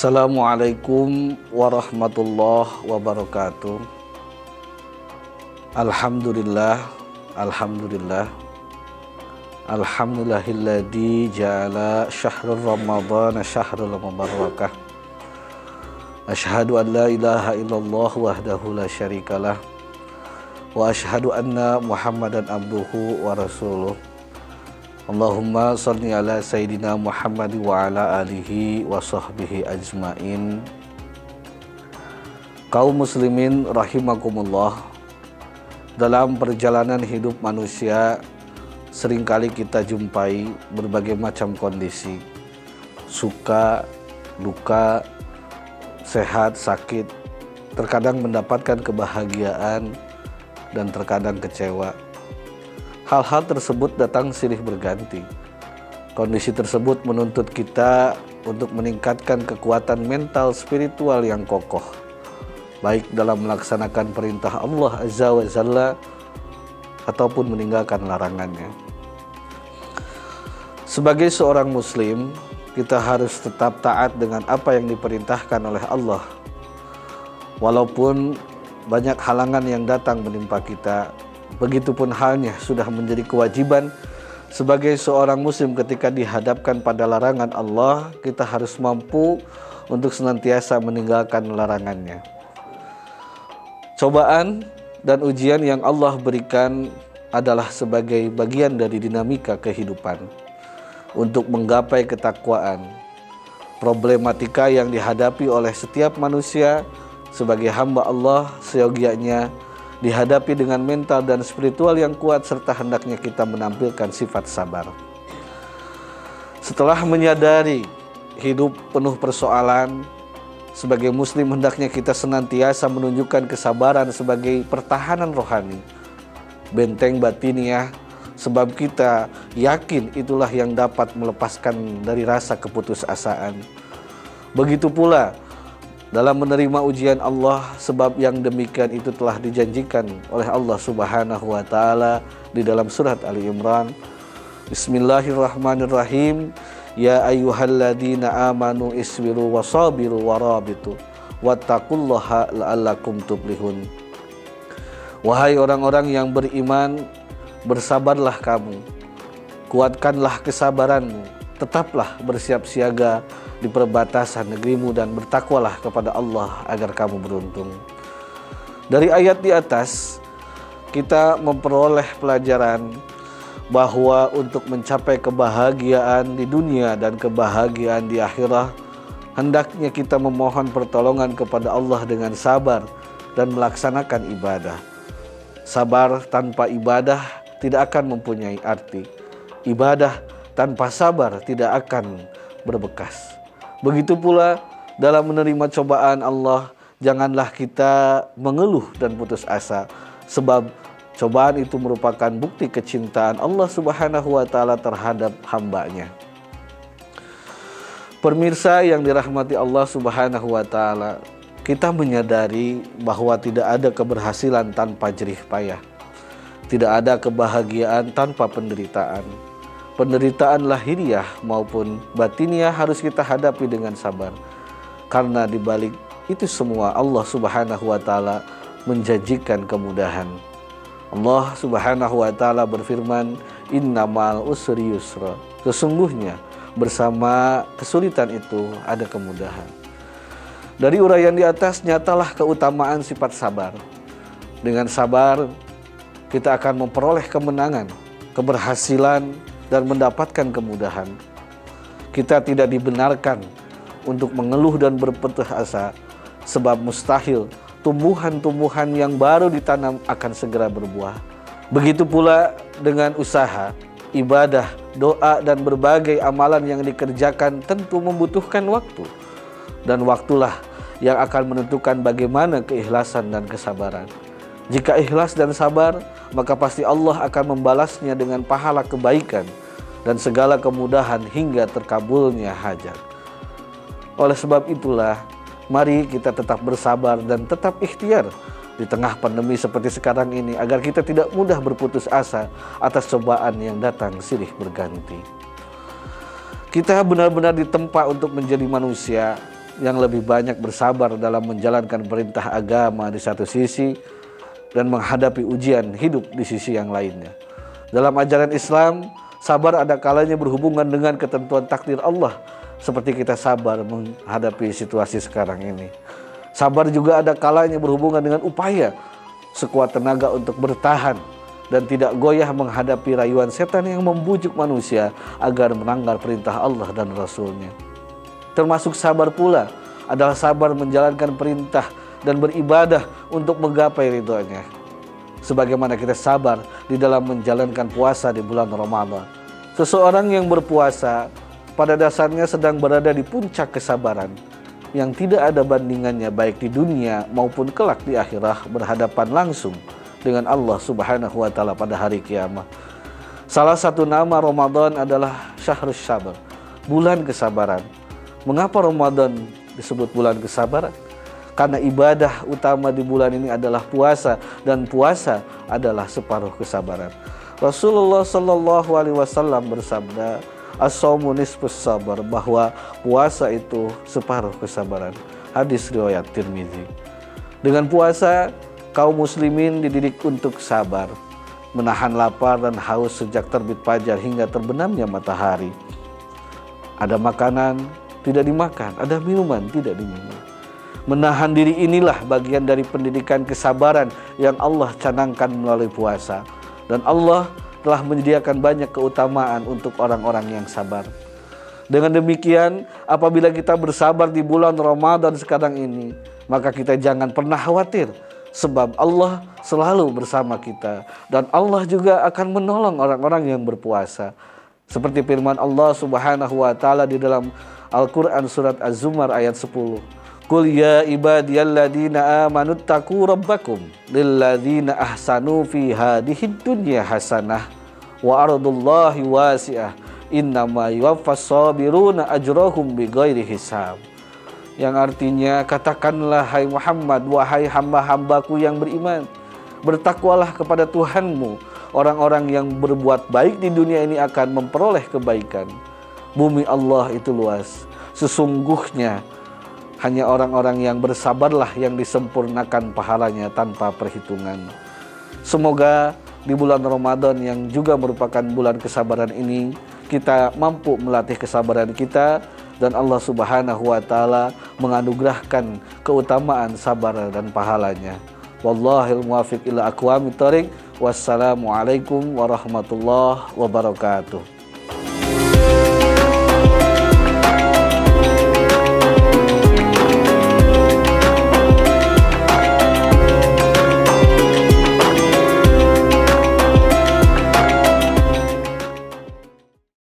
Assalamualaikum warahmatullahi wabarakatuh. Alhamdulillah, Alhamdulillah. Alhamdulillahilladzi ja'ala syahrul Ramadan syahrul mubarakah. Asyhadu an la ilaha illallah wahdahu la syarikalah wa asyhadu anna Muhammadan abduhu wa rasuluh. Allahumma salli ala sayyidina Muhammad wa ala alihi wa sahbihi ajmain. Kaum muslimin rahimakumullah. Dalam perjalanan hidup manusia, sering kali kita jumpai berbagai macam kondisi, suka, duka, sehat, sakit, terkadang mendapatkan kebahagiaan, dan terkadang kecewa. Hal-hal tersebut datang silih berganti. Kondisi tersebut menuntut kita untuk meningkatkan kekuatan mental spiritual yang kokoh baik dalam melaksanakan perintah Allah Azza wa Jalla ataupun meninggalkan larangannya. Sebagai seorang muslim, kita harus tetap taat dengan apa yang diperintahkan oleh Allah. Walaupun banyak halangan yang datang menimpa kita, begitupun halnya sudah menjadi kewajiban sebagai seorang muslim ketika dihadapkan pada larangan Allah, kita harus mampu untuk senantiasa meninggalkan larangannya. Cobaan dan ujian yang Allah berikan adalah sebagai bagian dari dinamika kehidupan untuk menggapai ketakwaan. Problematika yang dihadapi oleh setiap manusia sebagai hamba Allah seyogianya dihadapi dengan mental dan spiritual yang kuat serta hendaknya kita menampilkan sifat sabar. Setelah menyadari hidup penuh persoalan, sebagai muslim hendaknya kita senantiasa menunjukkan kesabaran sebagai pertahanan rohani. Benteng batiniah sebab kita yakin itulah yang dapat melepaskan dari rasa keputusasaan. Begitu pula dalam menerima ujian Allah sebab yang demikian itu telah dijanjikan oleh Allah Subhanahu wa taala di dalam surat Ali Imran. Bismillahirrahmanirrahim. Ya ayyuhalladzina amanu isbiru wasabiru warabitu wattaqullaha la'allakum tuflihun. Wahai orang-orang yang beriman, bersabarlah kamu. Kuatkanlah kesabaranmu. Tetaplah bersiap siaga di perbatasan negerimu dan bertakwalah kepada Allah agar kamu beruntung. Dari ayat di atas kita memperoleh pelajaran bahwa untuk mencapai kebahagiaan di dunia dan kebahagiaan di akhirat hendaknya kita memohon pertolongan kepada Allah dengan sabar dan melaksanakan ibadah. Sabar tanpa ibadah tidak akan mempunyai arti. Ibadah tanpa sabar tidak akan berbekas. Begitu pula dalam menerima cobaan Allah, janganlah kita mengeluh dan putus asa sebab Cobaan itu merupakan bukti kecintaan Allah Subhanahu wa taala terhadap hambanya. Pemirsa yang dirahmati Allah Subhanahu wa taala, kita menyadari bahwa tidak ada keberhasilan tanpa jerih payah. Tidak ada kebahagiaan tanpa penderitaan. Penderitaan lahiriah maupun batiniah harus kita hadapi dengan sabar. Karena di balik itu semua Allah Subhanahu wa taala menjanjikan kemudahan. Allah Subhanahu wa taala berfirman, "Innamal usri yusra." Sesungguhnya bersama kesulitan itu ada kemudahan. Dari uraian di atas nyatalah keutamaan sifat sabar. Dengan sabar kita akan memperoleh kemenangan, keberhasilan dan mendapatkan kemudahan. Kita tidak dibenarkan untuk mengeluh dan berputus asa sebab mustahil tumbuhan-tumbuhan yang baru ditanam akan segera berbuah. Begitu pula dengan usaha, ibadah, doa, dan berbagai amalan yang dikerjakan tentu membutuhkan waktu. Dan waktulah yang akan menentukan bagaimana keikhlasan dan kesabaran. Jika ikhlas dan sabar, maka pasti Allah akan membalasnya dengan pahala kebaikan dan segala kemudahan hingga terkabulnya hajat. Oleh sebab itulah, Mari kita tetap bersabar dan tetap ikhtiar di tengah pandemi seperti sekarang ini agar kita tidak mudah berputus asa atas cobaan yang datang silih berganti. Kita benar-benar ditempa untuk menjadi manusia yang lebih banyak bersabar dalam menjalankan perintah agama di satu sisi dan menghadapi ujian hidup di sisi yang lainnya. Dalam ajaran Islam, sabar ada kalanya berhubungan dengan ketentuan takdir Allah seperti kita sabar menghadapi situasi sekarang ini. Sabar juga ada kalanya berhubungan dengan upaya sekuat tenaga untuk bertahan dan tidak goyah menghadapi rayuan setan yang membujuk manusia agar melanggar perintah Allah dan Rasulnya. Termasuk sabar pula adalah sabar menjalankan perintah dan beribadah untuk menggapai ridhonya. Sebagaimana kita sabar di dalam menjalankan puasa di bulan Ramadan. Seseorang yang berpuasa pada dasarnya sedang berada di puncak kesabaran yang tidak ada bandingannya baik di dunia maupun kelak di akhirat berhadapan langsung dengan Allah Subhanahu wa taala pada hari kiamat. Salah satu nama Ramadan adalah Syahrus Sabar, bulan kesabaran. Mengapa Ramadan disebut bulan kesabaran? Karena ibadah utama di bulan ini adalah puasa dan puasa adalah separuh kesabaran. Rasulullah Shallallahu Alaihi Wasallam bersabda, as-saumu sabar bahwa puasa itu separuh kesabaran. Hadis riwayat Tirmizi. Dengan puasa kaum muslimin dididik untuk sabar, menahan lapar dan haus sejak terbit fajar hingga terbenamnya matahari. Ada makanan tidak dimakan, ada minuman tidak diminum. Menahan diri inilah bagian dari pendidikan kesabaran yang Allah canangkan melalui puasa. Dan Allah telah menyediakan banyak keutamaan untuk orang-orang yang sabar. Dengan demikian, apabila kita bersabar di bulan Ramadan sekarang ini, maka kita jangan pernah khawatir sebab Allah selalu bersama kita dan Allah juga akan menolong orang-orang yang berpuasa. Seperti firman Allah Subhanahu wa taala di dalam Al-Qur'an surat Az-Zumar ayat 10. Qul ya ibadiyalladzina amanu taqu rabbakum lilladzina ahsanu fi hadhihi dunya hasanah wa ardullahi wasi'ah innama yuwaffas sabiruna ajrahum bighairi hisab yang artinya katakanlah hai Muhammad wahai hamba-hambaku yang beriman bertakwalah kepada Tuhanmu. Orang-orang yang berbuat baik di dunia ini akan memperoleh kebaikan. Bumi Allah itu luas. Sesungguhnya hanya orang-orang yang bersabarlah yang disempurnakan pahalanya tanpa perhitungan. Semoga di bulan Ramadan yang juga merupakan bulan kesabaran ini kita mampu melatih kesabaran kita dan Allah Subhanahu wa taala menganugerahkan keutamaan sabar dan pahalanya. Wallahil muwafiq ila aqwamit thoriq. Wassalamualaikum warahmatullahi wabarakatuh.